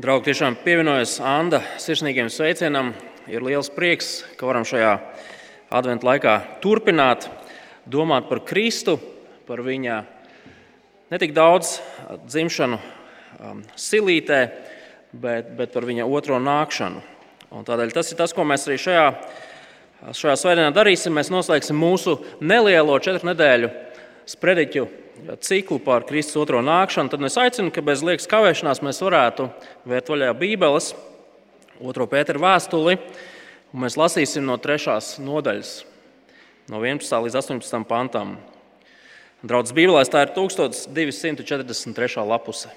Draugi, tiešām pievienojas Anna sirsnīgiem sveicienam. Ir liels prieks, ka varam šajā adventu laikā turpināt domāt par Kristu, par viņa ne tik daudz dzimšanu um, silītē, bet, bet par viņa otro nākšanu. Un tādēļ tas ir tas, ko mēs arī šajā, šajā svētdienā darīsim. Mēs noslēgsim mūsu nelielo četru nedēļu sprediķu ciklu par Kristus otro nākšanu, tad es aicinu, ka bez liekas kavēšanās mēs varētu vērt vaļā Bībeles, otro Pētera vēstuli, un mēs lasīsim no trešās nodaļas, no 11. līdz 18. pantam. Draudzes Bībelēs tā ir 1243. lapuse.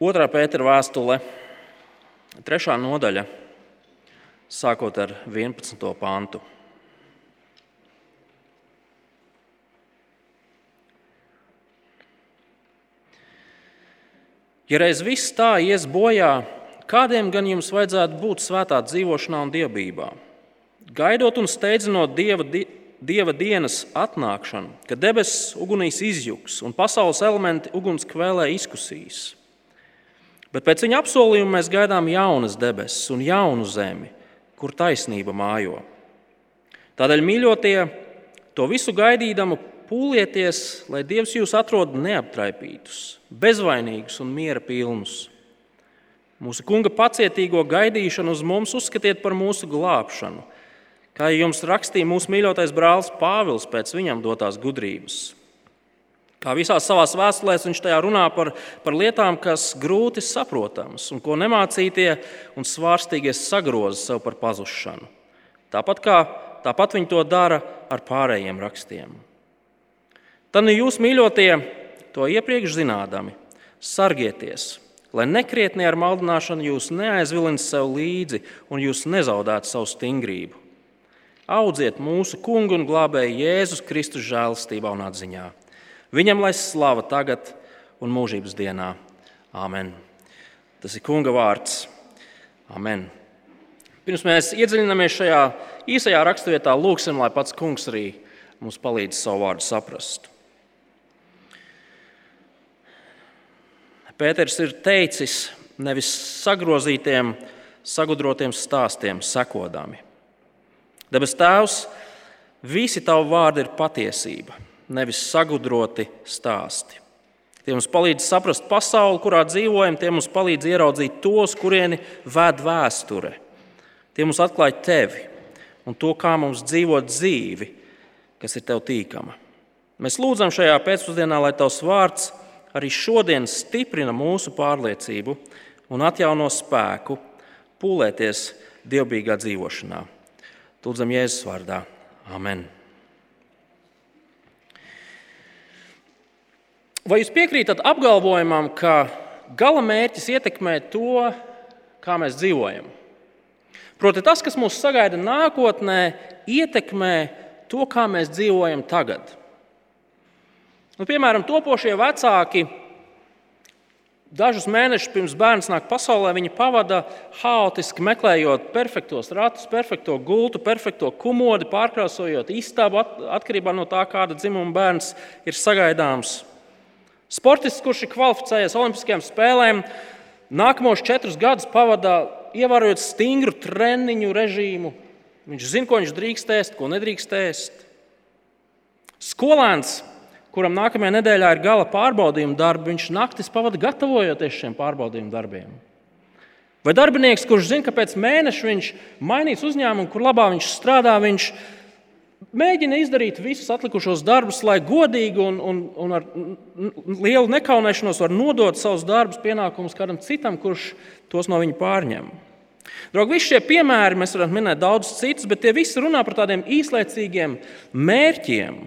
Otrā Pētera vēstule, trešā nodaļa, sākot ar 11. pantu. Ja reiz viss tā ies bojā, kādiem gan jums vajadzētu būt svētā dzīvošanā un dievībā? Gaidot un steidzinot dieva, dieva dienas atnākšanu, kad debesis ugunīs izjūgs un pasaules elementi uguns kvēlē izkusīs. Bet pēc viņa apsolījuma mēs gaidām jaunas debesis un jaunu zemi, kur taisnība mājo. Tādēļ, mīļotie, to visu gaidīdamu, Pūlieties, lai Dievs jūs atrod neaptraipītus, bezvainīgus un miera pilnus. Mūsu kunga pacietīgo gaidīšanu uz mums uzskatiet par mūsu glābšanu, kā jums rakstīja mūsu mīļotais brālis Pāvils pēc viņam dotās gudrības. Kā visās savās vēstulēs viņš tajā runā par, par lietām, kas grūti saprotamas un ko nemācītie un svārstīgie sagroza sev par pazušanu. Tāpat kā tāpat viņi to dara ar pārējiem rakstiem. Tad nu jūs, mīļotie, to iepriekš zinādami, sargieties, lai nekrietni ar maldināšanu jūs neaizvilina sev līdzi un jūs nezaudētu savu stingrību. Audziet mūsu kungu un glābēju Jēzus Kristus žēlastībā un atziņā. Viņam lai slava tagad un mūžības dienā. Amen. Tas ir kunga vārds. Amen. Pirms mēs iedziļināmies šajā īsajā raksturvietā, lūgsim, lai pats kungs arī mums palīdz savu vārdu saprast. Pēters ir teicis nevis sagrozītiem, sagudrotiem stāstiem, sekodami. Debes Tēvs, visi tavi vārdi ir patiesība, nevis sagudroti stāsti. Tie mums palīdz saprast pasauli, kurā dzīvojam, tie mums palīdz ieraudzīt tos, kurieni ved vēsture. Tie mums atklāja tevi un to, kā mums dzīvot dzīvi, kas ir tev tīkama. Mēs lūdzam šajā pēcpusdienā, lai tavs vārds arī šodien stiprina mūsu pārliecību un atjauno spēku pūlēties dievbijīgā dzīvošanā. Lūdzam, Jēzus vārdā. Amen. Vai jūs piekrītat apgalvojumam, ka gala mērķis ietekmē to, kā mēs dzīvojam? Proti, tas, kas mūs sagaida nākotnē, ietekmē to, kā mēs dzīvojam tagad. Nu, piemēram, topošie vecāki dažus mēnešus pirms bērns nāk pasaulē, viņi pavada haotiski meklējot perfektos ratus, perfekto gultu, perfekto kumodi, pārkrāsojot istabu atkarībā no tā, kāda dzimuma bērns ir sagaidāms. Sportists, kurš ir kvalificējies Olimpiskajām spēlēm, nākamos četrus gadus pavada ievērojot stingru treniņu režīmu. Viņš zina, ko viņš drīkst ēst, ko nedrīkst ēst. Skolēns kuram nākamajā nedēļā ir gala pārbaudījuma darbi, viņš naktis pavada gatavojoties šiem pārbaudījuma darbiem. Vai darbinieks, kurš zina, ka pēc mēneša viņš mainīs uzņēmumu, kur labā viņš strādā, viņš mēģina izdarīt visus atlikušos darbus, lai godīgi un, un, un ar lielu nekaunēšanos var nodot savus darbus, pienākumus kādam citam, kurš tos no viņa pārņem. Draugi, visi šie piemēri, mēs varam minēt daudzus citus, bet tie visi runā par tādiem īslaicīgiem mērķiem,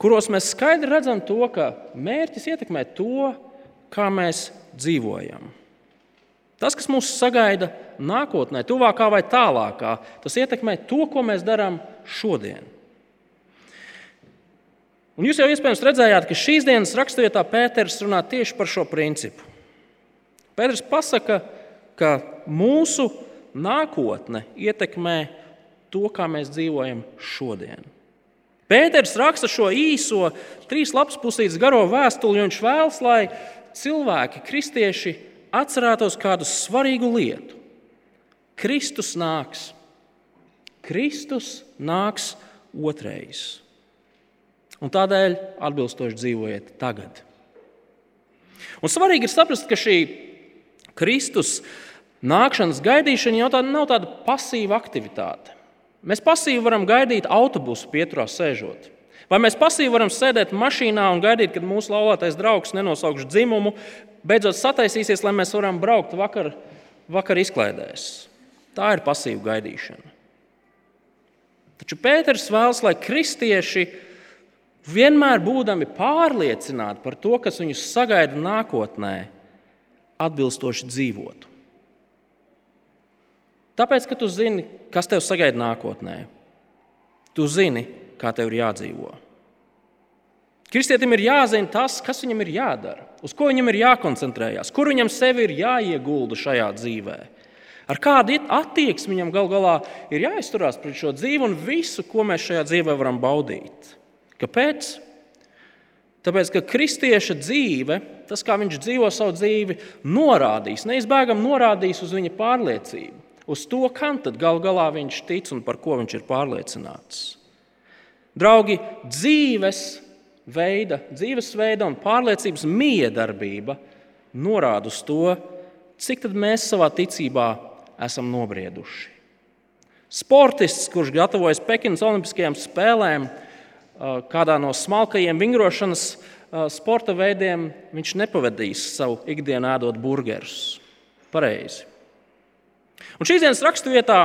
kuros mēs skaidri redzam to, ka mērķis ietekmē to, kā mēs dzīvojam. Tas, kas mūs sagaida nākotnē, tuvākā vai tālākā, tas ietekmē to, ko mēs darām šodien. Un jūs jau iespējams redzējāt, ka šīs dienas raksturvietā Pēters runā tieši par šo principu. Pēters pasaka, ka mūsu nākotne ietekmē to, kā mēs dzīvojam šodien. Pēters raksta šo īso, trīs lapas pusītes garo vēstuli, jo viņš vēlas, lai cilvēki, kristieši, atcerētos kādu svarīgu lietu. Kristus nāks. Kristus nāks otrais. Un tādēļ atbilstoši dzīvojiet tagad. Un svarīgi ir saprast, ka šī Kristus nākšanas gaidīšana jau tāda nav tāda pasīva aktivitāte. Mēs pasīvi varam gaidīt autobusu pieturā sēžot. Vai mēs pasīvi varam sēdēt mašīnā un gaidīt, kad mūsu laulātais draugs nenosauks dzimumu, beidzot sataisīsies, lai mēs varam braukt vakar, vakar izklaidēs. Tā ir pasīva gaidīšana. Taču Pēters vēlas, lai kristieši vienmēr būdami pārliecināti par to, kas viņus sagaida nākotnē, atbilstoši dzīvotu. Tāpēc, ka tu zini, kas tev sagaida nākotnē, tu zini, kā tev ir jādzīvo. Kristietim ir jāzina tas, kas viņam ir jādara, uz ko viņam ir jākoncentrējas, kur viņam sevi ir jāiegulda šajā dzīvē. Ar kādu attieksmi viņam gal galā ir jāizturās pret šo dzīvi un visu, ko mēs šajā dzīvē varam baudīt. Kāpēc? Tāpēc, ka kristieša dzīve, tas, kā viņš dzīvo savu dzīvi, norādīs, neizbēgami norādīs uz viņa pārliecību, uz to, kam tad gal galā viņš tic un par ko viņš ir pārliecināts. Draugi, dzīves veida, dzīvesveida un pārliecības miedarbība norāda uz to, cik mēs savā ticībā esam nobrieduši. Sportists, kurš gatavojas Pekinas Olimpiskajām spēlēm, kādā no smalkajiem vingrošanas sporta veidiem, viņš nepavadīs savu ikdienu ēdot burgerus. Pareizi. Un šīs dienas raksturvietā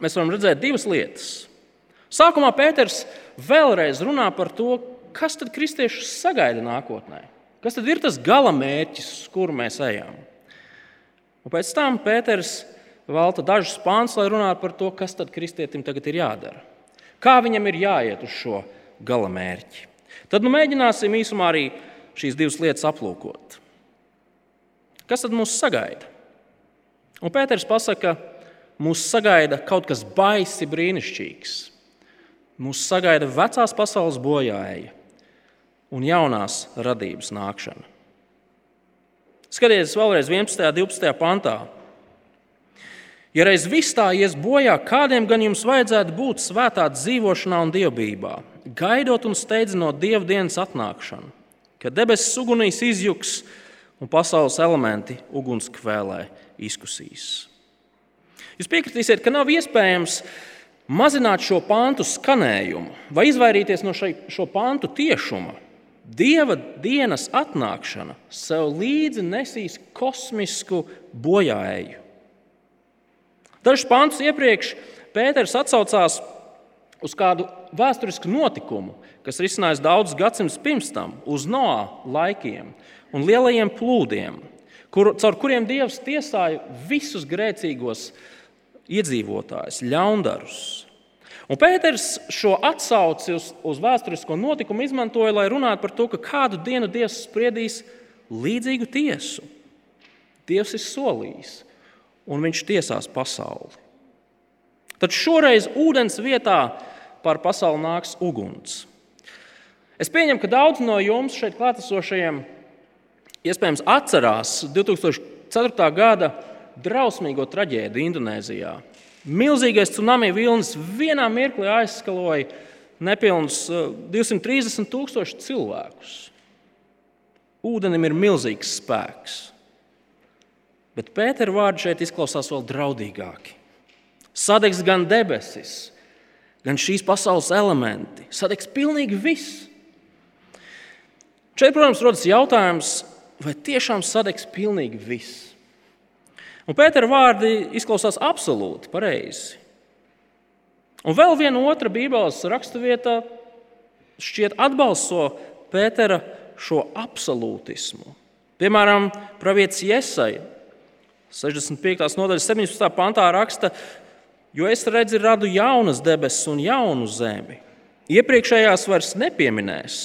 mēs varam redzēt divas lietas. Sākumā Pēters vēlreiz runā par to, kas tad kristiešus sagaida nākotnē. Kas tad ir tas gala mērķis, uz kuru mēs ejam? Un pēc tam Pēters velta dažus pāns, lai runātu par to, kas tad kristietim tagad ir jādara. Kā viņam ir jāiet uz šo gala mērķi. Tad nu, mēģināsim īsumā arī šīs divas lietas aplūkot. Kas tad mūs sagaida? Un Pēters pasaka, mūs sagaida kaut kas baisi brīnišķīgs. Mūs sagaida vecās pasaules bojāja un jaunās radības nākšana. Skatieties vēlreiz 11. un 12. pantā. Ja reiz viss tā ies bojā, kādiem gan jums vajadzētu būt svētā dzīvošanā un dievbijā, gaidot un steidzinot dieva dienas atnākšanu, kad debesis ugunīs izjuks un pasaules elementi ugunskvēlē izkusīs. Jūs piekritīsiet, ka nav iespējams mazināt šo pāntu skanējumu vai izvairīties no šai, šo pāntu tiešuma. Dieva dienas atnākšana sev līdzi nesīs kosmisku bojāēju. Dažus pantus iepriekš Pēters atsaucās uz kādu vēsturisku notikumu, kas risinājās daudzus gadsimtus pirms tam, uz Noā laikiem un lielajiem plūdiem, kur, caur kuriem Dievs tiesāja visus grēcīgos iedzīvotājus, ļaundarus. Un Pēters šo atsauci uz, uz vēsturisko notikumu izmantoja, lai runātu par to, ka kādu dienu Dievs spriedīs līdzīgu tiesu. Dievs ir solījis, un viņš tiesās pasauli. Tad šoreiz ūdens vietā pār pasauli nāks uguns. Es pieņemu, ka daudz no jums šeit klātesošajiem iespējams atcerās 2004. gada drausmīgo traģēdiju Indonēzijā. Milzīgais tsunami vilnis vienā mirklī aizskaloja nepilnus 230 eh, tūkstošus cilvēkus. Ūdenim ir milzīgs spēks. Bet Pētera vārdi šeit izklausās vēl draudīgāki. Sadegs gan debesis, gan šīs pasaules elementi. Sadegs pilnīgi viss. Šeit, protams, rodas jautājums, vai tiešām sadegs pilnīgi viss. Un Pētera vārdi izklausās absolūti pareizi. Un vēl viena otra Bībeles raksturvieta šķiet atbalsto Pētera šo absolūtismu. Piemēram, Pāvietis Iesai 65. nodaļas 17. pantā raksta, jo es redzu, radu jaunas debesis un jaunu zemi. Iepriekšējās vairs nepieminēs,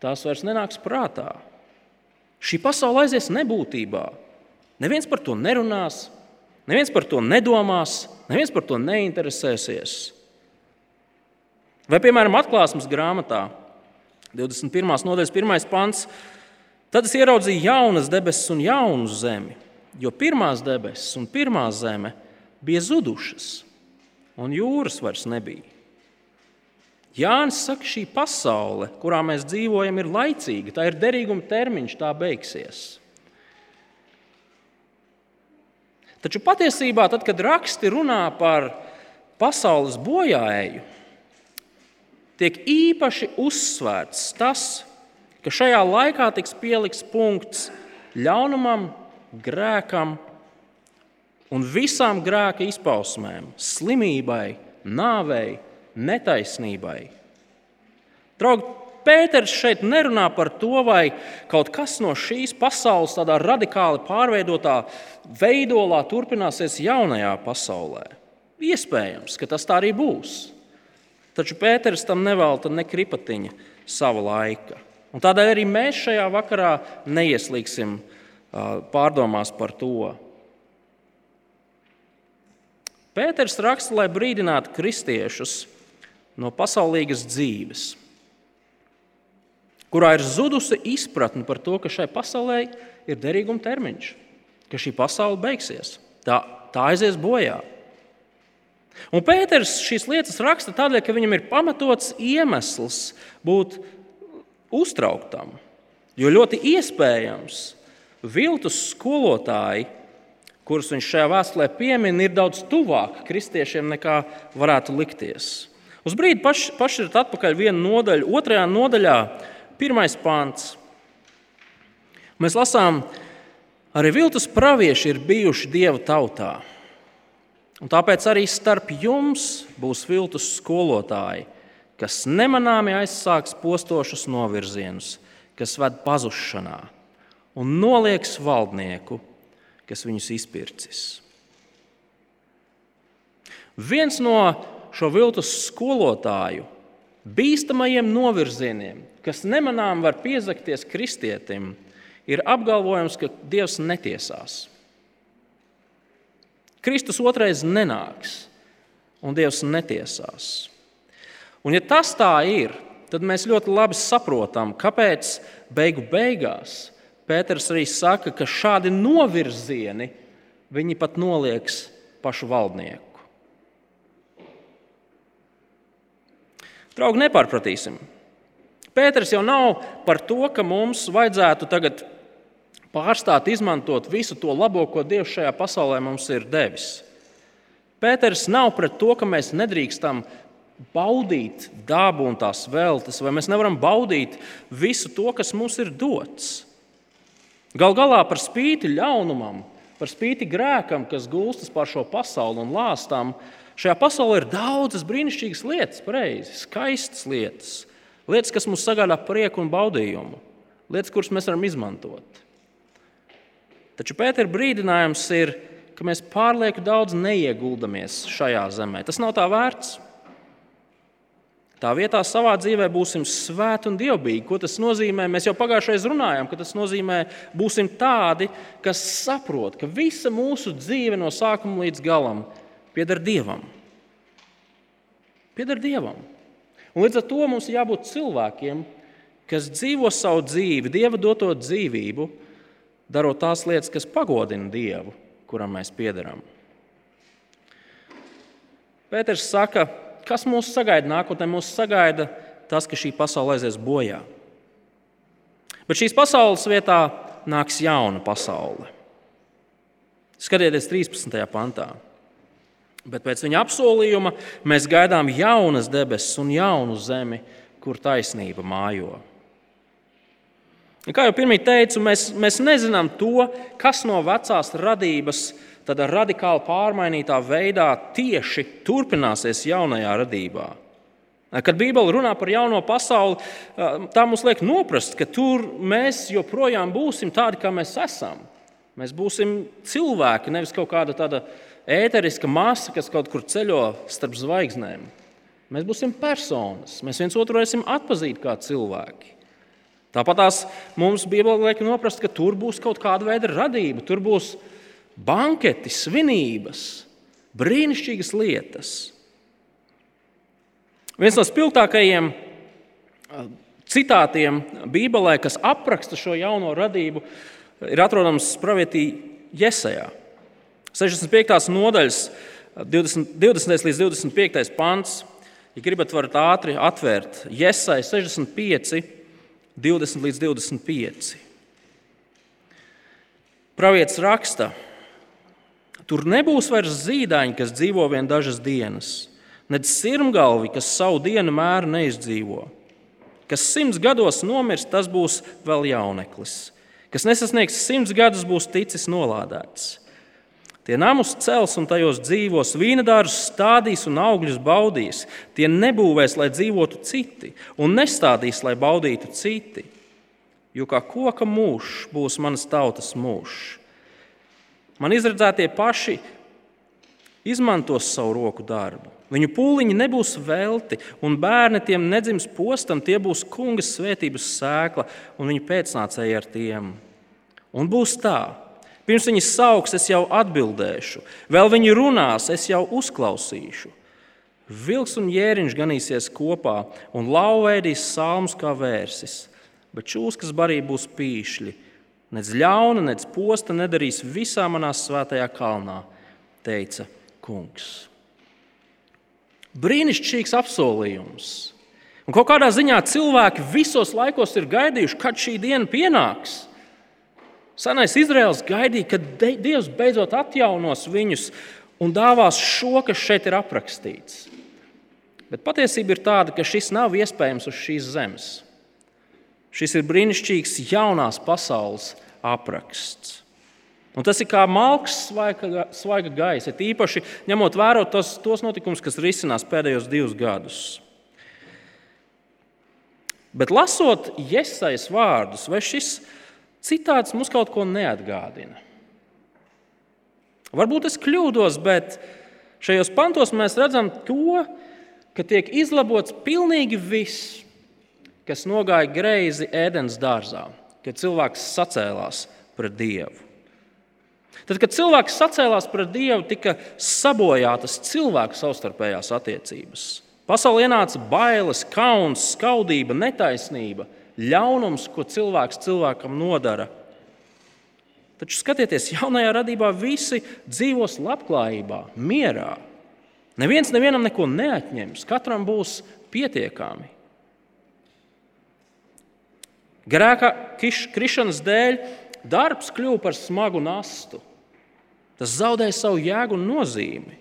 tās vairs nenāks prātā. Šī pasaule aizies nebūtībā. Neviens par to nerunās, neviens par to nedomās, neviens par to neinteresēsies. Vai, piemēram, atklāsmes grāmatā, 21. nodaļas, 1. pants, tad es ieraudzīju jaunas debesis un jaunu zemi, jo pirmās debesis un pirmā zeme bija zudušas, un jūras vairs nebija. Jānis saka, šī pasaule, kurā mēs dzīvojam, ir laicīga, tā ir derīguma termiņš, tā beigsies. Taču patiesībā, tad, kad raksti runā par pasaules bojāēju, tiek īpaši uzsvērts tas, ka šajā laikā tiks pielikts punkts ļaunumam, grēkam un visām grēka izpausmēm, slimībai, nāvei, netaisnībai. Draugi, Pēters šeit nerunā par to, vai kaut kas no šīs pasaules tādā radikāli pārveidotā veidolā turpināsies jaunajā pasaulē. Iespējams, ka tas tā arī būs. Taču Pēters tam nevelta ne kripatiņa sava laika. Un tādēļ arī mēs šajā vakarā neieslīgsim pārdomās par to. Pēters raksta, lai brīdinātu kristiešus no pasaulīgas dzīves, kurā ir zudusi izpratne par to, ka šai pasaulē ir derīguma termiņš, ka šī pasaule beigsies, tā, tā aizies bojā. Un Pēters šīs lietas raksta tādēļ, ka viņam ir pamatots iemesls būt uztrauktam. Jo ļoti iespējams, viltus skolotāji, kurus viņš šajā vēstulē piemin, ir daudz tuvāk kristiešiem nekā varētu likties. Uz brīdi paš, pašriet atpakaļ vienu nodaļu, otrajā nodaļā, pirmais pāns. Mēs lasām, arī viltus pravieši ir bijuši dieva tautā. Un tāpēc arī starp jums būs viltus skolotāji, kas nemanāmi aizsāks postošus novirzienus, kas ved pazušanā, un nolieks valdnieku, kas viņus izpircis. Viens no šo viltus skolotāju bīstamajiem novirzieniem, kas nemanām var piezakties kristietim, ir apgalvojums, ka Dievs netiesās. Kristus otrais nenāks, un Dievs netiesās. Un, ja tas tā ir, tad mēs ļoti labi saprotam, kāpēc beigu beigās Pēters arī saka, ka šādi novirzieni viņi pat nolieks pašu valdnieku. Draugi, nepārpratīsim. Pēters jau nav par to, ka mums vajadzētu tagad pārstāt izmantot visu to labo, ko Dievs šajā pasaulē mums ir devis. Pēters nav pret to, ka mēs nedrīkstam baudīt dabu un tās veltes, vai mēs nevaram baudīt visu to, kas mums ir dots. Gal galā par spīti ļaunumam, par spīti grēkam, kas gulstas pār šo pasauli un lāstām, šajā pasaulē ir daudzas brīnišķīgas lietas, pareizi, skaistas lietas, lietas, kas mums sagādā prieku un baudījumu, lietas, kuras mēs varam izmantot. Taču Pētera brīdinājums ir, ka mēs pārlieku daudz neieguldamies šajā zemē. Tas nav tā vērts. Tā vietā savā dzīvē būsim svēti un dievbijīgi. Ko tas nozīmē? Mēs jau pagājušajā runājām, ka tas nozīmē, būsim tādi, kas saprot, ka visa mūsu dzīve no sākuma līdz galam pieder Dievam. Pieder Dievam. Un līdz ar to mums ir jābūt cilvēkiem, kas dzīvo savu dzīvi, Dieva doto dzīvību, darot tās lietas, kas pagodina Dievu, kuram mēs piederam. Pēters saka, kas mūs sagaida nākotnē? Mūs sagaida tas, ka šī pasaule aizies bojā. Bet šīs pasaules vietā nāks jauna pasaule. Skatieties, 13. pantā. Bet pēc viņa apsolījuma mēs gaidām jaunas debesis un jaunu zemi, kur taisnība mājo. Kā jau pirmie teicu, mēs, mēs nezinām to, kas no vecās radības tādā radikāli pārmainītā veidā tieši turpināsies jaunajā radībā. Kad Bībele runā par jauno pasauli, tā mums liek noprast, ka tur mēs joprojām būsim tādi, kā mēs esam. Mēs būsim cilvēki, nevis kaut kāda tāda ēteriska masa, kas kaut kur ceļo starp zvaigznēm. Mēs būsim personas, mēs viens otru varēsim atpazīt kā cilvēki. Tāpat mums Bībelē liek noprast, ka tur būs kaut kāda veida radība, tur būs banketi, svinības, brīnišķīgas lietas. Viens no spilgtākajiem citātiem Bībelē, kas apraksta šo jauno radību, ir atrodams pravietī Iesajā. 65. nodaļas, 20, 20. līdz 25. pants. Ja gribat, varat ātri atvērt Iesai 65, 20 līdz 25. Pravietis raksta, tur nebūs vairs zīdaiņi, kas dzīvo vien dažas dienas, nedz sirmgalvi, kas savu dienu mēru neizdzīvo. Kas simts gados nomirs, tas būs vēl jauneklis. Kas nesasniegs simts gadus, būs ticis nolādēts. Tie namus cels un tajos dzīvos, vīna dārzus stādīs un augļus baudīs. Tie nebūvēs, lai dzīvotu citi, un nestādīs, lai baudītu citi. Jo kā koka mūžs būs manas tautas mūžs. Man izredzētie paši izmantos savu roku darbu. Viņu pūliņi nebūs velti, un bērni tiem nedzims postam, tie būs kunga svētības sēkla, un viņa pēcnācēji ar tiem. Un būs tā, pirms viņi sauks, es jau atbildēšu, vēl viņi runās, es jau uzklausīšu. Vilks un jēriņš ganīsies kopā, un lauvēdīs salmus kā vērsis, bet čūskas barī būs pīšļi. Nec ļauna, nec posta nedarīs visā manā svētajā kalnā, teica kungs. Brīnišķīgs apsolījums. Un kaut kādā ziņā cilvēki visos laikos ir gaidījuši, kad šī diena pienāks. Senais Izraels gaidīja, kad Dievs beidzot atjaunos viņus un dāvās šo, kas šeit ir aprakstīts. Bet patiesība ir tāda, ka šis nav iespējams uz šīs zemes. Šis ir brīnišķīgs jaunās pasaules apraksts. Un tas ir kā malks, svaiga, svaiga gaisa, īpaši ņemot vērā tos, tos notikumus, kas risinās pēdējos divus gadus. Bet lasot iesaistītas vārdus, vai šis citāts mums kaut ko neatgādina? Varbūt es kļūdos, bet šajos pantos mēs redzam to, ka tiek izlabots pilnīgi viss, kas nogāja greizi ēdienas dārzā, kad cilvēks sacēlās pret Dievu. Tad, kad cilvēks sacēlās pret Dievu, tika sabojātas cilvēku savstarpējās attiecības. Pasaulē ienāca bailes, kauns, skaudība, netaisnība, ļaunums, ko cilvēks cilvēkam nodara. Taču skatieties, jaunajā radībā visi dzīvos labklājībā, mierā. Neviens nevienam neko neatņems, katram būs pietiekami. Grēka krišanas dēļ darbs kļuva par smagu nastu. Tas zaudēja savu jēgu un nozīmi.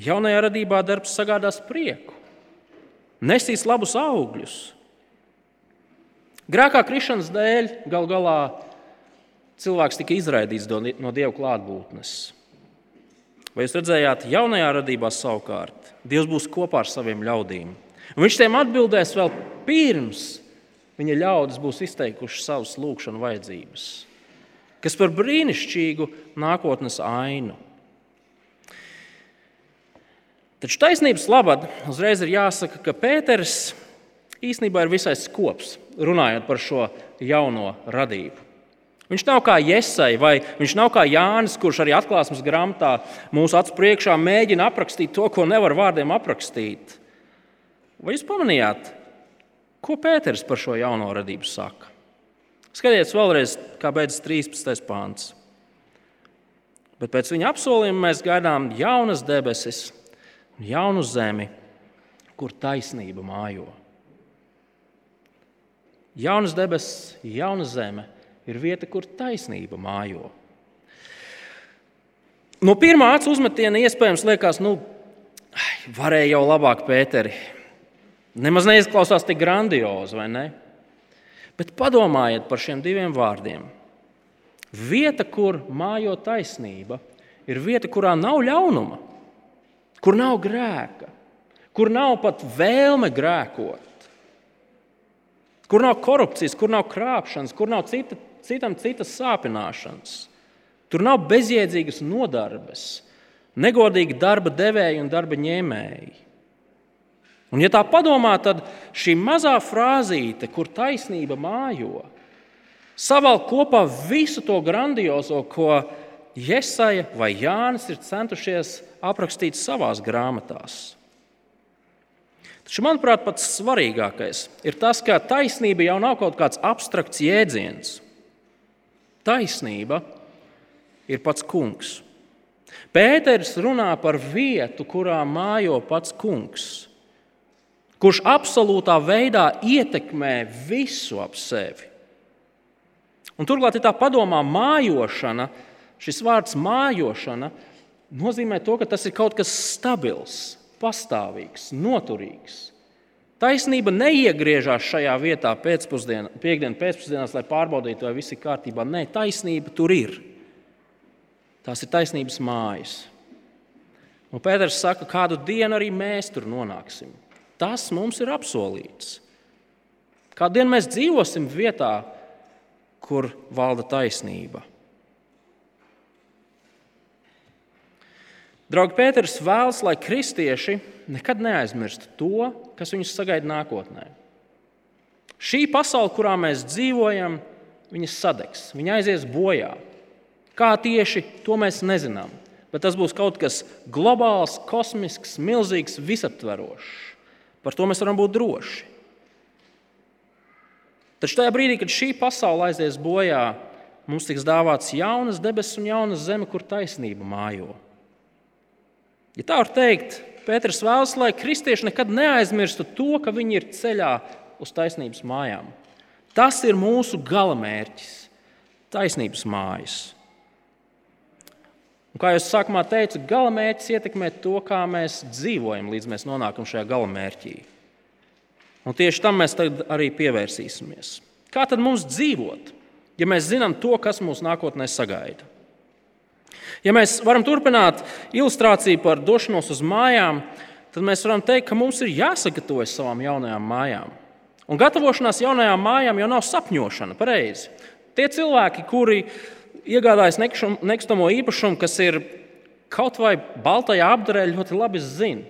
Jaunajā radībā darbs sagādās prieku, nesīs labus augļus. Grēkā krišanas dēļ gal galā cilvēks tika izraidīts no dieva klātbūtnes. Vai jūs redzējāt, jaunajā radībā savukārt Dievs būs kopā ar saviem ļaudīm. Un viņš tiem atbildēs vēl pirms viņa ļaudis būs izteikuši savas lūgšanu vajadzības kas par brīnišķīgu nākotnes ainu. Taču taisnības labad uzreiz ir jāsaka, ka Pēters īstenībā ir visai skops runājot par šo jauno radību. Viņš nav kā Iesai, vai viņš nav kā Jānis, kurš arī atklāsmes grāmatā mūsu acu priekšā mēģina aprakstīt to, ko nevar vārdiem aprakstīt. Vai jūs pamanījāt, ko Pēters par šo jauno radību saka? Skatieties vēlreiz, kā beidzas 13. pāns. Bet pēc viņa apsolījuma mēs gaidām jaunas debesis, jaunu zemi, kur taisnība mājo. Jaunas debesis, jauna zeme ir vieta, kur taisnība mājo. No pirmā acu uzmetiena iespējams liekas, nu, varēja jau labāk, Pēteri. Nemaz neizklausās tik grandiozi, vai ne? Bet padomājiet par šiem diviem vārdiem. Vieta, kur mājo taisnība, ir vieta, kurā nav ļaunuma, kur nav grēka, kur nav pat vēlme grēkot, kur nav korupcijas, kur nav krāpšanas, kur nav cita, citam citas sāpināšanas. Tur nav bezjēdzīgas nodarbes, negodīgi darba devēji un darba ņēmēji. Un, ja tā padomā, tad šī mazā frāzīte, kur taisnība mājo, savalk kopā visu to grandiozo, ko Iesaija vai Jānis ir centušies aprakstīt savās grāmatās. Taču, manuprāt, pats svarīgākais ir tas, ka taisnība jau nav kaut kāds abstrakts jēdziens. Taisnība ir pats kungs. Pēters runā par vietu, kurā mājo pats kungs, kurš absolūtā veidā ietekmē visu ap sevi. Un turklāt, ja tā padomā, mājošana, šis vārds mājošana nozīmē to, ka tas ir kaut kas stabils, pastāvīgs, noturīgs. Taisnība neiegriežas šajā vietā pēcpusdienā, piekdienas pēcpusdienās, lai pārbaudītu, vai viss ir kārtībā. Nē, taisnība tur ir. Tās ir taisnības mājas. Un Pēters saka, kādu dienu arī mēs tur nonāksim. Tas mums ir apsolīts. Kādu dienu mēs dzīvosim vietā, kur valda taisnība. Draugi, Pēters vēlas, lai kristieši nekad neaizmirstu to, kas viņus sagaida nākotnē. Šī pasaule, kurā mēs dzīvojam, viņas sadegs, viņa aizies bojā. Kā tieši to mēs nezinām, bet tas būs kaut kas globāls, kosmisks, milzīgs, visaptverošs. Par to mēs varam būt droši. Taču tajā brīdī, kad šī pasaule aizies bojā, mums tiks dāvāts jaunas debesis un jauna zeme, kur taisnība mājo. Ja tā var teikt, Pēters vēlas, lai kristieši nekad neaizmirstu to, ka viņi ir ceļā uz taisnības mājām. Tas ir mūsu galamērķis - taisnības mājas. Un, kā jau sākumā teicu, galamērķis ietekmē to, kā mēs dzīvojam, līdz mēs nonākam šajā galamērķī. Un tieši tam mēs arī pievērsīsimies. Kā tad mums dzīvot, ja mēs zinām to, kas mūsu nākotnē sagaida? Ja mēs varam turpināt ilustrāciju par došanos uz mājām, tad mēs varam teikt, ka mums ir jāsagatavojas savām jaunajām mājām. Un gatavošanās jaunajām mājām jau nav sapņošana, pareizi. Tie cilvēki, kuri iegādājas nekustamo īpašumu, kas ir kaut vai baltajā apdarē, ļoti labi zina.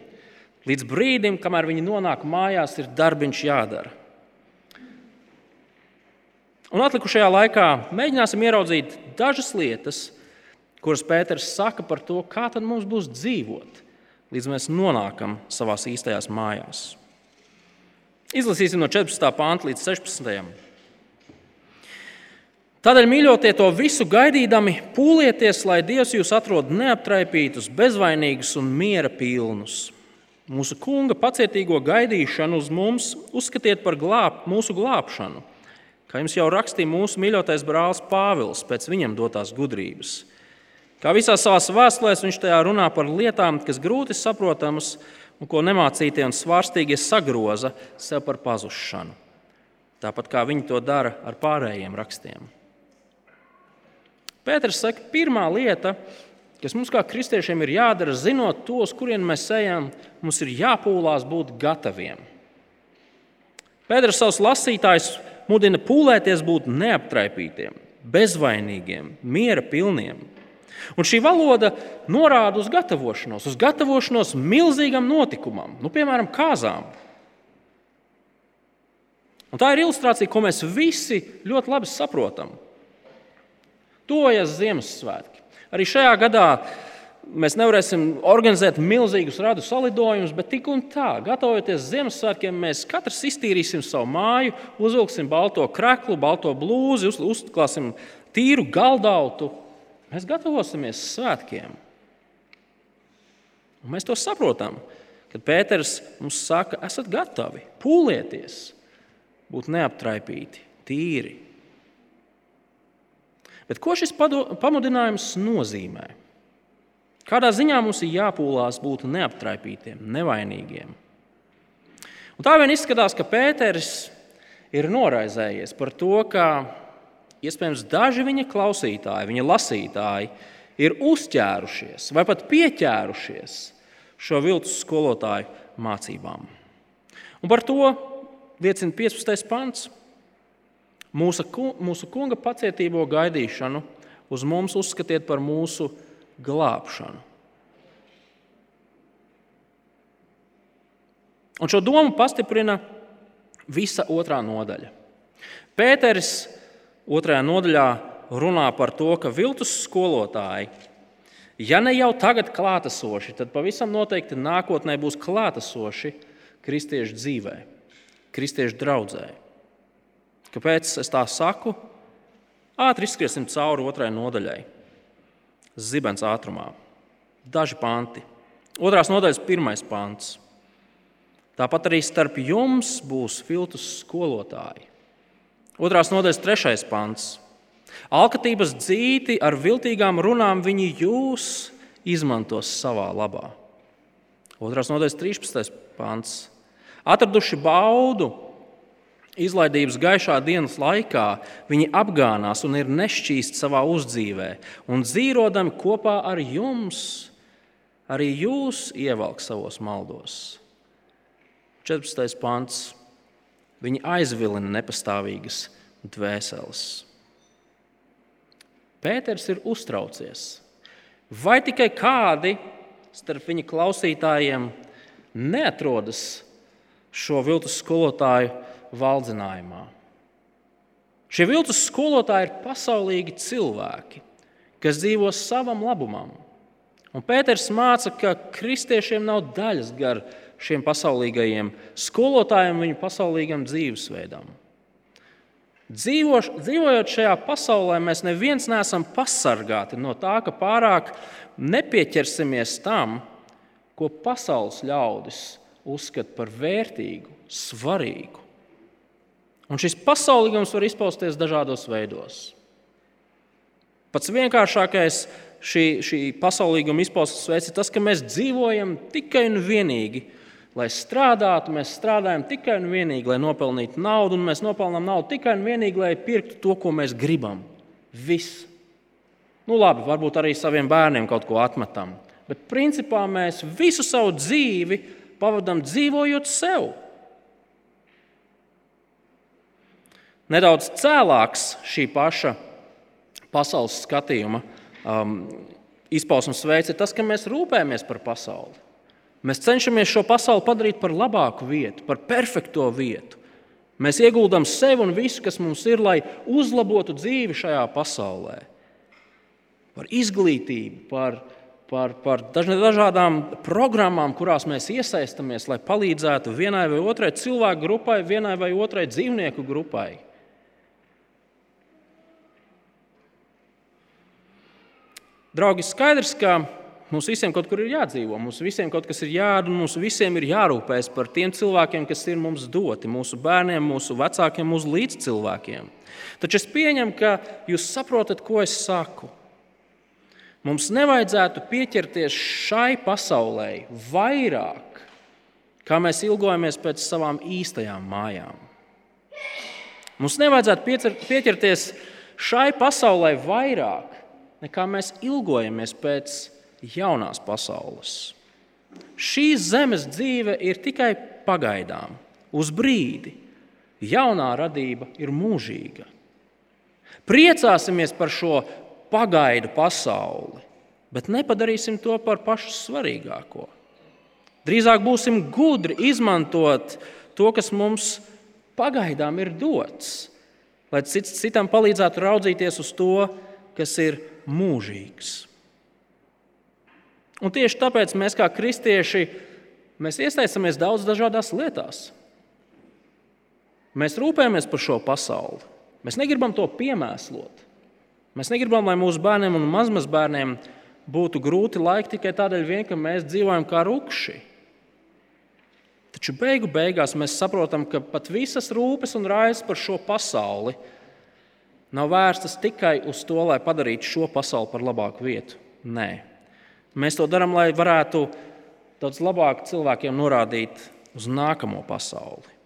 Līdz brīdim, kamēr viņi nonāk mājās, ir darbiņš jādara. Un atlikušajā laikā mēģināsim ieraudzīt dažas lietas, kuras Pēters saka par to, kā tad mums būs dzīvot, līdz mēs nonākam savā īstajās mājās. Izlasīsim no 14. pānta līdz 16. Tādēļ, mīļotie, to visu gaidīdami, pūlieties, lai Dievs jūs atrod neaptraipītus, bezvainīgus un miera pilnus. Mūsu kunga pacietīgo gaidīšanu uz mums uzskatiet par glāb, mūsu glābšanu, kā jums jau rakstīja mūsu mīļotais brālis Pāvils pēc viņam dotās gudrības. Kā visās savās vēstulēs viņš tajā runā par lietām, kas grūti saprotamas un ko nemācītie un svārstīgie sagroza sev par pazušanu. Tāpat kā viņi to dara ar pārējiem rakstiem. Pēters saka, pirmā lieta, kas mums kā kristiešiem ir jādara, zinot to, uz kurien mēs ejam, mums ir jāpūlās būt gataviem. Pēters savus lasītājus mudina pūlēties būt neaptraipītiem, bezvainīgiem, miera pilniem. Un šī valoda norāda uz gatavošanos, uz gatavošanos milzīgam notikumam, nu, piemēram, kāzām. Un tā ir ilustrācija, ko mēs visi ļoti labi saprotam. Tojas Ziemassvētki. Arī šajā gadā mēs nevarēsim organizēt milzīgus radu salidojumus, bet tik un tā, gatavojoties Ziemassvētkiem, mēs katrs iztīrīsim savu māju, uzvilksim balto kreklu, balto blūzi, uzklāsim tīru galdautu Mēs gatavosimies svētkiem. Un mēs to saprotam, kad Pēters mums saka, esat gatavi, pūlieties, būt neaptraipīti, tīri. Bet ko šis pamudinājums nozīmē? Kādā ziņā mums ir jāpūlās būt neaptraipītiem, nevainīgiem? Un tā vien izskatās, ka Pēters ir noraizējies par to, ka Iespējams, daži viņa klausītāji, viņa lasītāji ir uzķērušies vai pat pieķērušies šo viltus skolotāju mācībām. Un par to liecina 15. pants. Mūsu, mūsu kunga pacietīgo gaidīšanu uz mums uzskatiet par mūsu glābšanu. Un šo domu pastiprina visa otrā nodaļa. Pēters otrajā nodaļā runā par to, ka viltus skolotāji, ja ne jau tagad klātesoši, tad pavisam noteikti nākotnē būs klātesoši, kristiešu dzīvē, kristiešu draudzē. Kāpēc es tā saku? Ātri izskriesim cauri otrai nodaļai. Zibens ātrumā. Daži panti. Otrās nodaļas pirmais pants. Tāpat arī starp jums būs filtus skolotāji. Otrās nodaļas trešais pants. Alkatības dzīti ar viltīgām runām viņi jūs izmantos savā labā. Otrās nodaļas 13. pants. Atraduši baudu, izlaidības gaišā dienas laikā, viņi apgānās un ir nešķīsti savā uzdzīvē, un dzīvodami kopā ar jums, arī jūs ievelk savos maldos. 14. pants. Viņi aizvilina nepastāvīgas dvēseles. Pēters ir uztraucies. Vai tikai kādi starp viņa klausītājiem neatrodas šo viltus skolotāju valdzinājumā? Šie viltus skolotāji ir pasaulīgi cilvēki, kas dzīvo savam labumam. Un Pēters māca, ka kristiešiem nav daļas gar šiem pasaulīgajiem skolotājiem, viņu pasaulīgam dzīvesveidam. Dzīvoš, dzīvojot šajā pasaulē, mēs neviens neesam pasargāti no tā, ka pārāk nepieķersimies tam, ko pasaules ļaudis uzskata par vērtīgu, svarīgu. Un šis pasaulīgums var izpausties dažādos veidos. Pats vienkāršākais šī, šī pasaulīguma izpausmes veids ir tas, ka mēs dzīvojam tikai un vienīgi lai strādātu, mēs strādājam tikai un vienīgi, lai nopelnītu naudu, un mēs nopelnām naudu tikai un vienīgi, lai pirktu to, ko mēs gribam. Viss. Nu, labi, varbūt arī saviem bērniem kaut ko atmetam. Bet principā mēs visu savu dzīvi pavadām dzīvojot sev. Nedaudz cēlāks šī paša pasaules skatījuma um, izpausmes veids ir tas, ka mēs rūpējamies par pasauli. Mēs cenšamies šo pasauli padarīt par labāku vietu, par perfekto vietu. Mēs ieguldām sevi un visu, kas mums ir, lai uzlabotu dzīvi šajā pasaulē. Par izglītību, par, par, par dažādām programmām, kurās mēs iesaistāmies, lai palīdzētu vienai vai otrai cilvēku grupai, vienai vai otrai dzīvnieku grupai. Draugi, skaidrs, ka Mums visiem kaut kur ir jādzīvo, mums visiem kaut kas ir jādara, mums visiem ir jārūpējas par tiem cilvēkiem, kas ir mums doti, mūsu bērniem, mūsu vecākiem, mūsu līdzcilvēkiem. Taču es pieņemu, ka jūs saprotat, ko es saku. Mums nevajadzētu pieķerties šai pasaulē vairāk, kā mēs ilgojamies pēc savām īstajām mājām. Mums nevajadzētu pieķerties šai pasaulē vairāk, nekā mēs ilgojamies pēc jaunās pasaules. Šīs zemes dzīve ir tikai pagaidām, uz brīdi. Jaunā radība ir mūžīga. Priecāsimies par šo pagaidu pasauli, bet nepadarīsim to par pašu svarīgāko. Drīzāk būsim gudri izmantot to, kas mums pagaidām ir dots, lai cits citam palīdzētu raudzīties uz to, kas ir mūžīgs. Un tieši tāpēc mēs, kā kristieši, mēs iesaistamies daudz dažādās lietās. Mēs rūpējamies par šo pasauli. Mēs negribam to piemēslot. Mēs negribam, lai mūsu bērniem un mazmazbērniem būtu grūti laiki tikai tādēļ, vien, ka mēs dzīvojam kā rupši. Taču beigu beigās mēs saprotam, ka pat visas rūpes un raizes par šo pasauli nav vērstas tikai uz to, lai padarītu šo pasauli par labāku vietu. Nē, Mēs to darām, lai varētu daudz labāk cilvēkiem norādīt uz nākamo pasauli.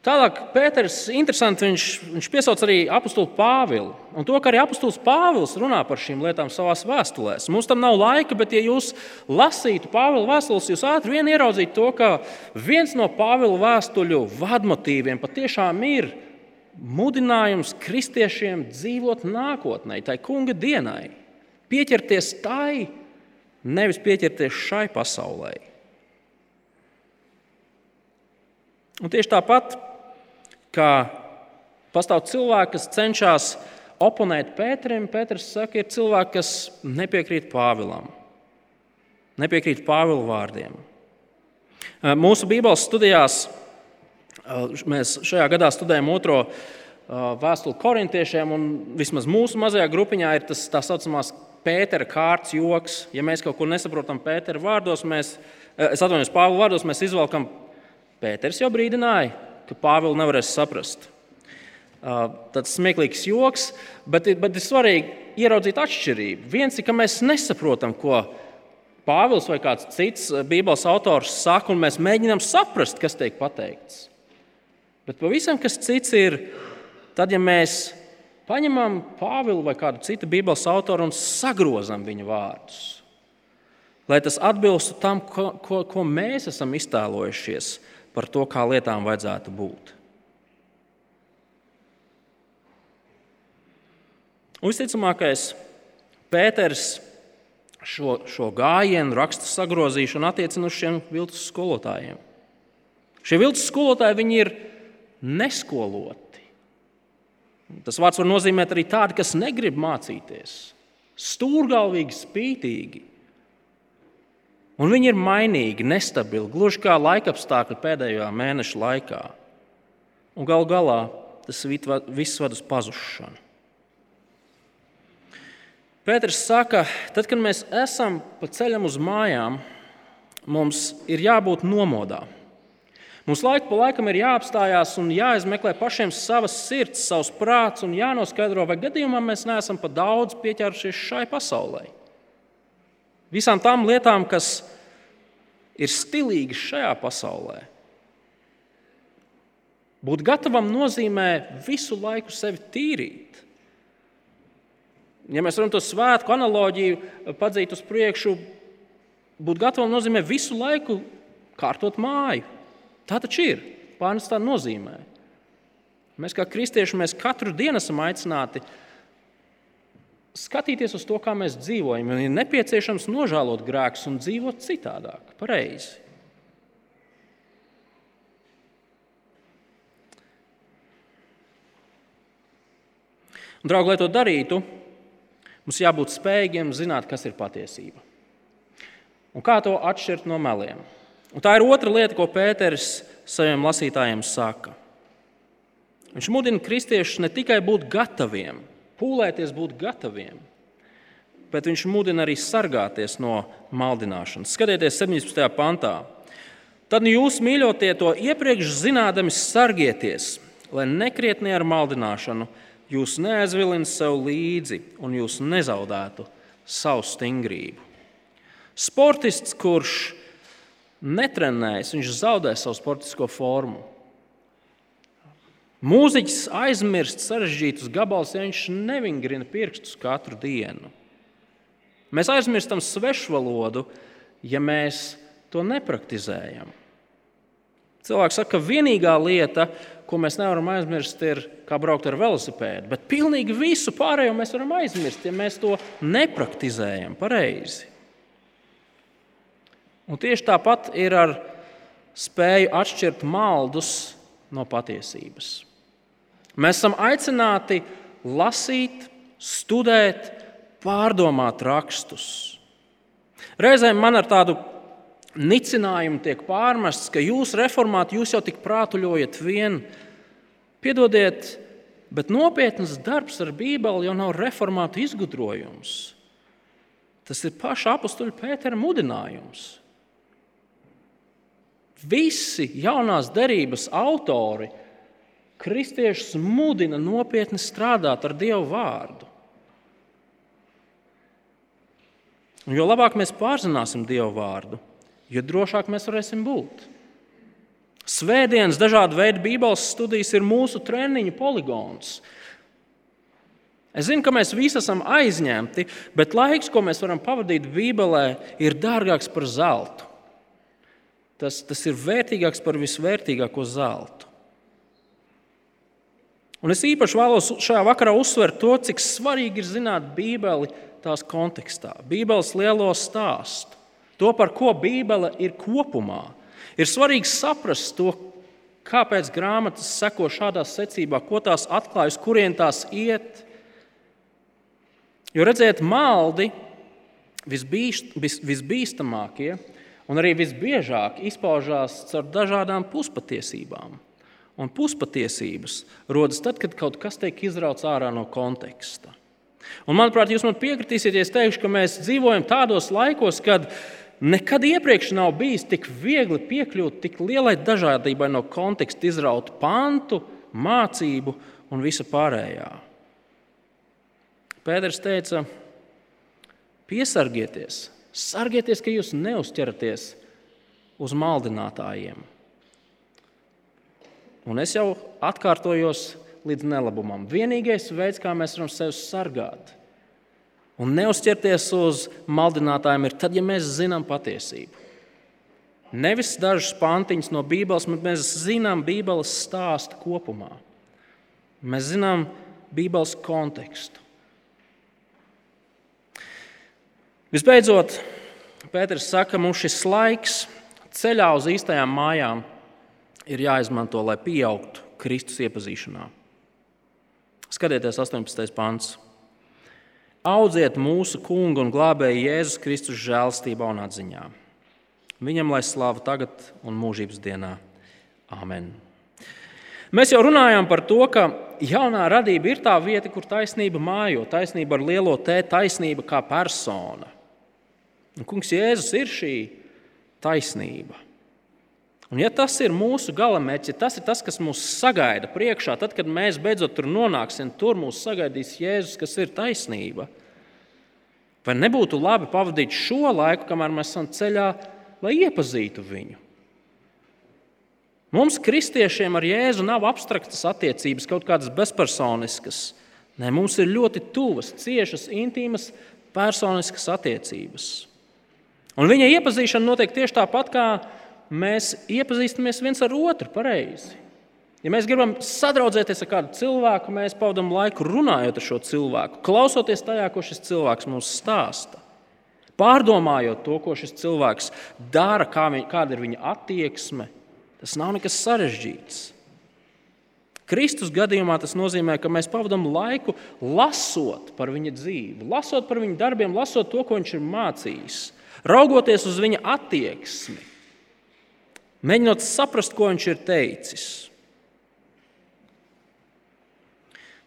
Tālāk, Pēters, interesanti, viņš, viņš piesauc arī apakstu Pāvilu. Un to, ka arī apustulis Pāvils runā par šīm lietām savā vēstulēs. Mums tam nav laika, bet, ja jūs lasītu Pāvila vēstules, jūs ātri vien ieraudzītu to, ka viens no Pāvila vēstuļu vadmotīviem patiešām ir mudinājums kristiešiem dzīvot nākotnē, tai kunga dienai. Pieķerties tai, nevis pieķerties šai pasaulē. Un tieši tāpat, kā pastāv cilvēki, kas cenšas oponēt Pēterim, Pēters saka, ir cilvēki, kas nepiekrīt Pāvilam, nepiekrīt Pāvila vārdiem. Mūsu Bībeles studijās mēs šajā gadā studējam otro vēstuli korintiešiem, un vismaz mūsu mazajā grupiņā ir tas tā saucamās Pētera kārtas joks. Ja mēs kaut ko nesaprotam Pētera vārdos, mēs, es atvainojos, Pāvila vārdos, mēs izvelkam, Pēters jau brīdināja, ka Pāvils nevarēs saprast. Tas smieklīgs joks, bet, bet ir svarīgi ieraudzīt atšķirību. Viens ir, ka mēs nesaprotam, ko Pāvils vai kāds cits Bībeles autors saka, un mēs mēģinām saprast, kas tiek pateikts. Bet pavisam kas cits ir tad, ja mēs paņemam Pāvilu vai kādu citu Bībeles autoru un sagrozam viņa vārdus. Lai tas atbilstu tam, ko, ko, ko mēs esam iztēlojušies par to, kā lietām vajadzētu būt. Visticamākais, Pēters šo, šo gājienu, rakstu sagrozīšanu attiecina uz šiem viltus skolotājiem. Šie viltus skolotāji ir neskoloti. Tas vārds var nozīmēt arī tādu, kas negrib mācīties, stūrgalvīgi, spītīgi. Un viņi ir mainīgi, nestabili, gluži kā laikapstākļi pēdējā mēneša laikā. Un gal galā tas viss ved uz pazušanu. Pēters saka, tad, kad mēs esam pa ceļam uz mājām, mums ir jābūt nomodā. Mums laiku pa laikam ir jāapstājās un jāizmeklē pašiem savas sirds, savs prāts un jānoskaidro, vai gadījumā mēs neesam pa daudz pieķērušies šai pasaulē. Visām tām lietām, kas ir stilīgas šajā pasaulē. Būt gatavam nozīmē visu laiku sevi tīrīt ja mēs varam to svētku analoģiju padzīt uz priekšu, būt gatavam nozīmē visu laiku kārtot māju. Tā taču ir. Pārnes tā nozīmē. Mēs kā kristieši mēs katru dienu esam aicināti skatīties uz to, kā mēs dzīvojam. Ir nepieciešams nožēlot grēkus un dzīvot citādāk, pareizi. Draugi, lai to darītu, Mums jābūt spējīgiem zināt, kas ir patiesība. Un kā to atšķirt no meliem? Un tā ir otra lieta, ko Pēters saviem lasītājiem saka. Viņš mudina kristiešus ne tikai būt gataviem, pūlēties būt gataviem, bet viņš mudina arī sargāties no maldināšanas. Skatieties, 17. pantā. Tad jūs, mīļotie, to iepriekš zinādami sargieties, lai nekrietni ar maldināšanu jūs neaizvilina sev līdzi un jūs nezaudētu savu stingrību. Sportists, kurš netrenējas, viņš zaudē savu sportisko formu. Mūziķis aizmirst sarežģītus gabalus, ja viņš nevingrina pirkstus katru dienu. Mēs aizmirstam svešu valodu, ja mēs to nepraktizējam. Cilvēks saka, ka vienīgā lieta, ko mēs nevaram aizmirst, ir kā braukt ar velosipēdu. Bet pilnīgi visu pārējo mēs varam aizmirst, ja mēs to nepraktizējam pareizi. Un tieši tāpat ir ar spēju atšķirt maldus no patiesības. Mēs esam aicināti lasīt, studēt, pārdomāt rakstus. Reizēm man ar tādu nicinājumu tiek pārmests, ka jūs reformāti, jūs jau tik prātuļojat vien. Piedodiet, bet nopietns darbs ar Bībeli jau nav reformātu izgudrojums. Tas ir paša apakstuļa Pētera mudinājums. Visi jaunās derības autori kristiešus mudina nopietni strādāt ar Dievu vārdu. Jo labāk mēs pārzināsim Dievu vārdu, jo drošāk mēs varēsim būt. Svētdienas, dažādu veidu Bībeles studijas ir mūsu treniņu poligons. Es zinu, ka mēs visi esam aizņemti, bet laiks, ko mēs varam pavadīt Bībelē, ir dārgāks par zeltu. Tas, tas ir vērtīgāks par visvērtīgāko zeltu. Un es īpaši vēlos šajā vakarā uzsvert to, cik svarīgi ir zināt Bībeli tās kontekstā, Bībeles lielo stāstu to, par ko Bībele ir kopumā. Ir svarīgi saprast to, kāpēc grāmatas seko šādā secībā, ko tās atklājas, kurien tās iet. Jo redziet, maldi visbīst, vis, visbīstamākie Un arī visbiežāk izpaužās caur dažādām puspatiesībām. Un puspatiesības rodas tad, kad kaut kas tiek izrauts ārā no konteksta. Un, manuprāt, jūs man piekritīsiet, ja teikšu, ka mēs dzīvojam tādos laikos, kad nekad iepriekš nav bijis tik viegli piekļūt tik lielai dažādībai no konteksta izrautu pantu, mācību un visa pārējā. Pēters teica, piesargieties, sargieties, ka jūs neuzķeraties uz maldinātājiem. Un es jau atkārtojos līdz nelabumam. Vienīgais veids, kā mēs varam sevi sargāt un neuzķerties uz maldinātājiem, ir tad, ja mēs zinām patiesību. Nevis dažus pantiņus no Bībeles, bet mēs zinām Bībeles stāstu kopumā. Mēs zinām Bībeles kontekstu. Visbeidzot, Pēters saka, ka mums šis laiks ceļā uz īstajām mājām ir jāizmanto, lai pieaugtu Kristus iepazīšanā. Skatieties, 18. pāns. Audziet mūsu kungu un glābēju Jēzus Kristus žēlstībā un atziņā. Viņam lai slāva tagad un mūžības dienā. Amen. Mēs jau runājām par to, ka jaunā radība ir tā vieta, kur taisnība mājo, taisnība ar lielo T, taisnība kā persona. Un kungs Jēzus ir šī taisnība. Un, ja tas ir mūsu galamērķis, ja tas ir tas, kas mūs sagaida priekšā, tad, kad mēs beidzot tur nonāksim, tur mūs sagaidīs Jēzus, kas ir taisnība. Vai nebūtu labi pavadīt šo laiku, kamēr mēs esam ceļā, lai iepazītu viņu? Mums, kristiešiem, ar Jēzu nav abstraktas attiecības, kaut kādas bezpersoniskas. Nē, mums ir ļoti tuvas, ciešas, intīmas, personiskas attiecības. Un viņa iepazīšana notiek tieši tāpat, kā mēs iepazīstamies viens ar otru pareizi. Ja mēs gribam sadraudzēties ar kādu cilvēku, mēs pavadām laiku runājot ar šo cilvēku, klausoties tajā, ko šis cilvēks mums stāsta. Pārdomājot to, ko šis cilvēks dara, kā viņ, kāda ir viņa attieksme, tas nav nekas sarežģīts. Kristus gadījumā tas nozīmē, ka mēs pavadām laiku lasot par viņa dzīvi, lasot par viņa darbiem, lasot to, ko viņš ir mācījis, raugoties uz viņa attieksmi mēģinot saprast, ko viņš ir teicis.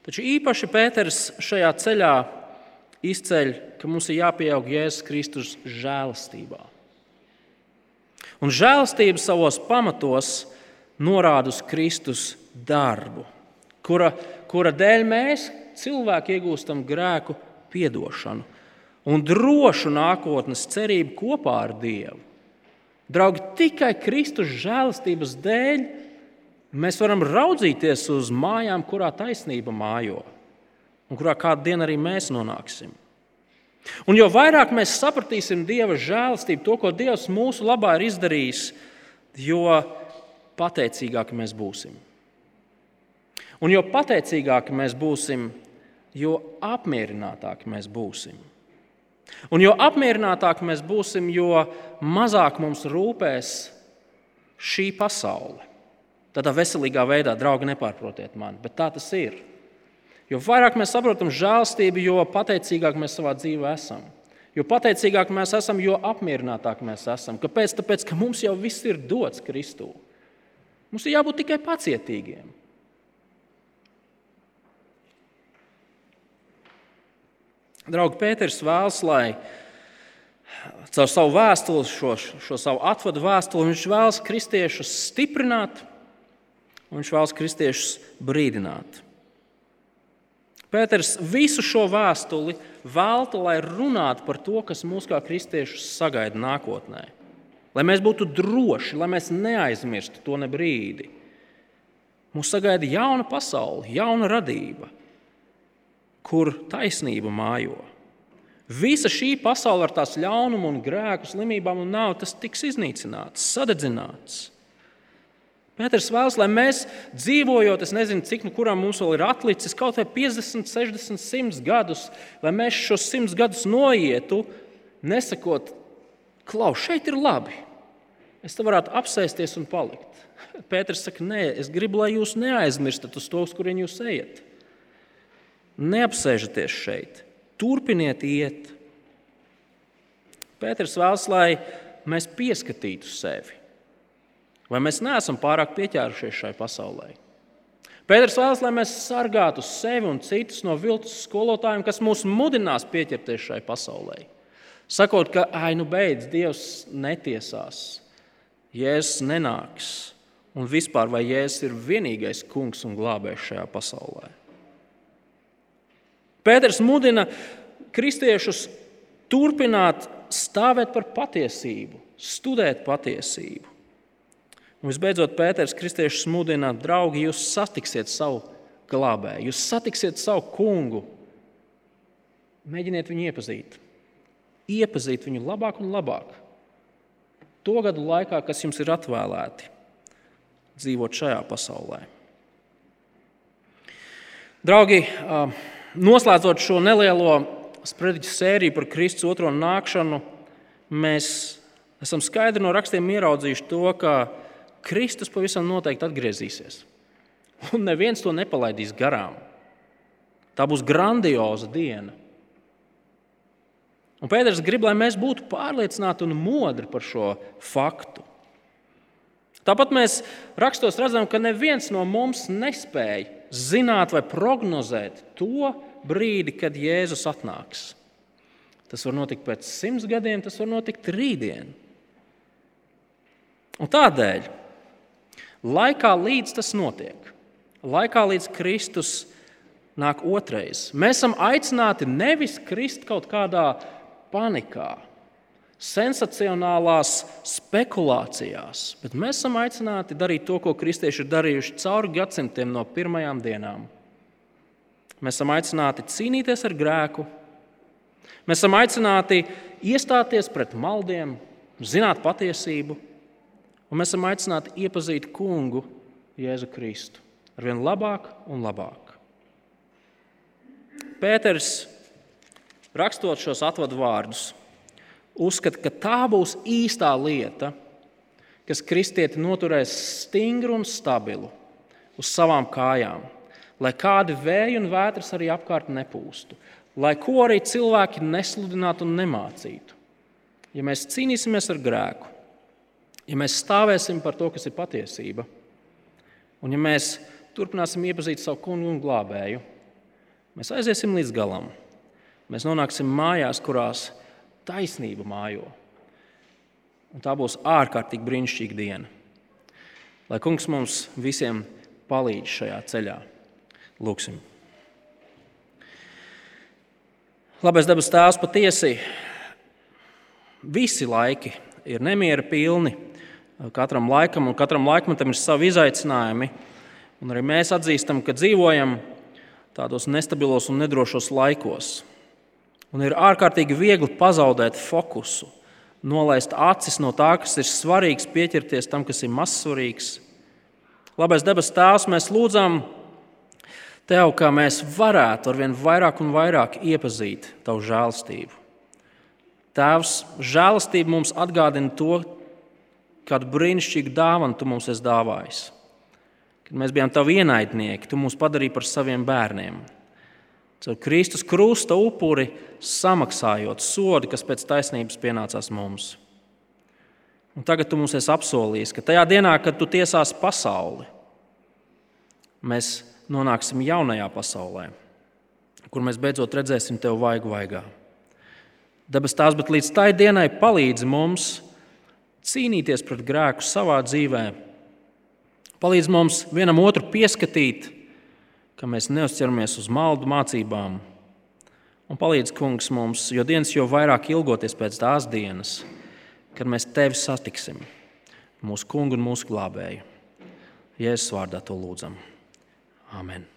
Taču īpaši Pēters šajā ceļā izceļ, ka mums ir jāpieaug Jēzus Kristus žēlastībā. Un žēlastība savos pamatos norāda uz Kristus darbu, kura, kura dēļ mēs, cilvēki, iegūstam grēku piedošanu un drošu nākotnes cerību kopā ar Dievu. Draugi, tikai Kristus žēlastības dēļ mēs varam raudzīties uz mājām, kurā taisnība mājo un kurā kādu dienu arī mēs nonāksim. Un jo vairāk mēs sapratīsim Dieva žēlastību, to, ko Dievs mūsu labā ir izdarījis, jo pateicīgāki mēs būsim. Un jo pateicīgāki mēs būsim, jo apmierinātāki mēs būsim. Un jo apmierinātāki mēs būsim, jo mazāk mums rūpēs šī pasaule. Tādā veselīgā veidā, draugi, nepārprotiet mani, bet tā tas ir. Jo vairāk mēs saprotam žēlstību, jo pateicīgāk mēs savā dzīvē esam. Jo pateicīgāk mēs esam, jo apmierinātāk mēs esam. Kāpēc? Tāpēc, ka mums jau viss ir dots Kristū. Mums ir jābūt tikai pacietīgiem. Draugi, Pēters vēlas, lai caur savu vēstuli, šo, šo savu atvadu vēstuli, viņš vēlas kristiešus stiprināt, un viņš vēlas kristiešus brīdināt. Pēters visu šo vēstuli velta, lai runātu par to, kas mūs kā kristiešus sagaida nākotnē. Lai mēs būtu droši, lai mēs neaizmirstu to ne brīdi. Mūs sagaida jauna pasaule, jauna radība kur taisnība mājo. Visa šī pasaule ar tās ļaunumu, un grēku, slimībām un nāvi, tas tiks iznīcināts, sadedzināts. Pēters vēlas, lai mēs dzīvojot, es nezinu, cik nu kuram mums vēl ir atlicis, kaut vai 50, 60, 100 gadus, lai mēs šos 100 gadus noietu, nesakot, klau, šeit ir labi. Es te varētu apsēsties un palikt. Pēters saka, nē, es gribu, lai jūs neaizmirstat uz to, uz kurien jūs ejat. Neapsēžaties šeit, turpiniet iet. Pēters vēlas, lai mēs pieskatītu sevi? Vai mēs neesam pārāk pieķērušies šai pasaulē? Pēters vēlas, lai mēs sargātu sevi un citus no viltus skolotājiem, kas mūs mudinās pieķerties šai pasaulē. Sakot, ka, ai, nu beidz, Dievs netiesās, Jēzus nenāks, un vispār vai Jēzus ir vienīgais kungs un glābējs šajā pasaulē. Pēters mudina kristiešus turpināt stāvēt par patiesību, studēt patiesību. Un visbeidzot, Pēters kristiešus mudina, draugi, jūs satiksiet savu glābēju, jūs satiksiet savu kungu. Mēģiniet viņu iepazīt, iepazīt viņu labāk un labāk. To gadu laikā, kas jums ir atvēlēti, dzīvot šajā pasaulē. Draugi, noslēdzot šo nelielo sprediķu sēriju par Kristus otro nākšanu, mēs esam skaidri no rakstiem ieraudzījuši to, ka Kristus pavisam noteikti atgriezīsies. Un neviens to nepalaidīs garām. Tā būs grandioza diena. Un Pēters grib, lai mēs būtu pārliecināti un modri par šo faktu. Tāpat mēs rakstos redzam, ka neviens no mums nespēja zināt vai prognozēt to brīdi, kad Jēzus atnāks. Tas var notikt pēc simts gadiem, tas var notikt rītdien. Un tādēļ Laikā līdz tas notiek, laikā līdz Kristus nāk otrais, mēs esam aicināti nevis krist kaut kādā panikā, sensacionālās spekulācijās, bet mēs esam aicināti darīt to, ko kristieši ir darījuši cauri gadsimtiem no pirmajām dienām. Mēs esam aicināti cīnīties ar grēku, mēs esam aicināti iestāties pret maldiem, zināt patiesību Un mēs esam aicināti iepazīt kungu Jēzu Kristu ar vien labāk un labāk. Pēters, rakstot šos atvadu vārdus, uzskata, ka tā būs īstā lieta, kas kristieti noturēs stingru un stabilu uz savām kājām, lai kādi vēji un vētras arī apkārt nepūstu, lai ko arī cilvēki nesludinātu un nemācītu. Ja mēs cīnīsimies ar grēku, ja mēs stāvēsim par to, kas ir patiesība, un ja mēs turpināsim iepazīt savu kungu un glābēju, mēs aiziesim līdz galam. Mēs nonāksim mājās, kurās taisnība mājo. Un tā būs ārkārtīgi brīnišķīga diena. Lai kungs mums visiem palīdz šajā ceļā. Lūksim! Labais dabas tēvs patiesi visi laiki ir nemiera pilni. Katram laikam un katram laikmetam ir savi izaicinājumi. Un arī mēs atzīstam, ka dzīvojam tādos nestabilos un nedrošos laikos. Un ir ārkārtīgi viegli pazaudēt fokusu, nolaist acis no tā, kas ir svarīgs, pieķerties tam, kas ir mazsvarīgs. Labais debes Tēvs, mēs lūdzam Tev, kā mēs varētu ar vien vairāk un vairāk iepazīt Tavu žēlstību. Tēvs, žēlastība mums atgādina to, kādu brīnišķīgu dāvanu tu mums esi dāvājis. Kad mēs bijām tavi ienaidnieki, tu mūs padarīji par saviem bērniem. Caur Kristus krusta upuri samaksājot sodu, kas pēc taisnības pienācās mums. Un tagad tu mums esi apsolījis, ka tajā dienā, kad tu tiesās pasauli, mēs nonāksim jaunajā pasaulē, kur mēs beidzot redzēsim tevi vaigu vaigā. Dabas tās, bet līdz tai dienai palīdzi mums cīnīties pret grēku savā dzīvē. Palīdz mums vienam otru pieskatīt, ka mēs neuzķeramies uz maldu mācībām. Un palīdz, kungs, mums, jo dienas jau vairāk ilgoties pēc tās dienas, kad mēs tevi satiksim, mūsu kungu un mūsu glābēju. Jēzus vārdā to lūdzam. Amen.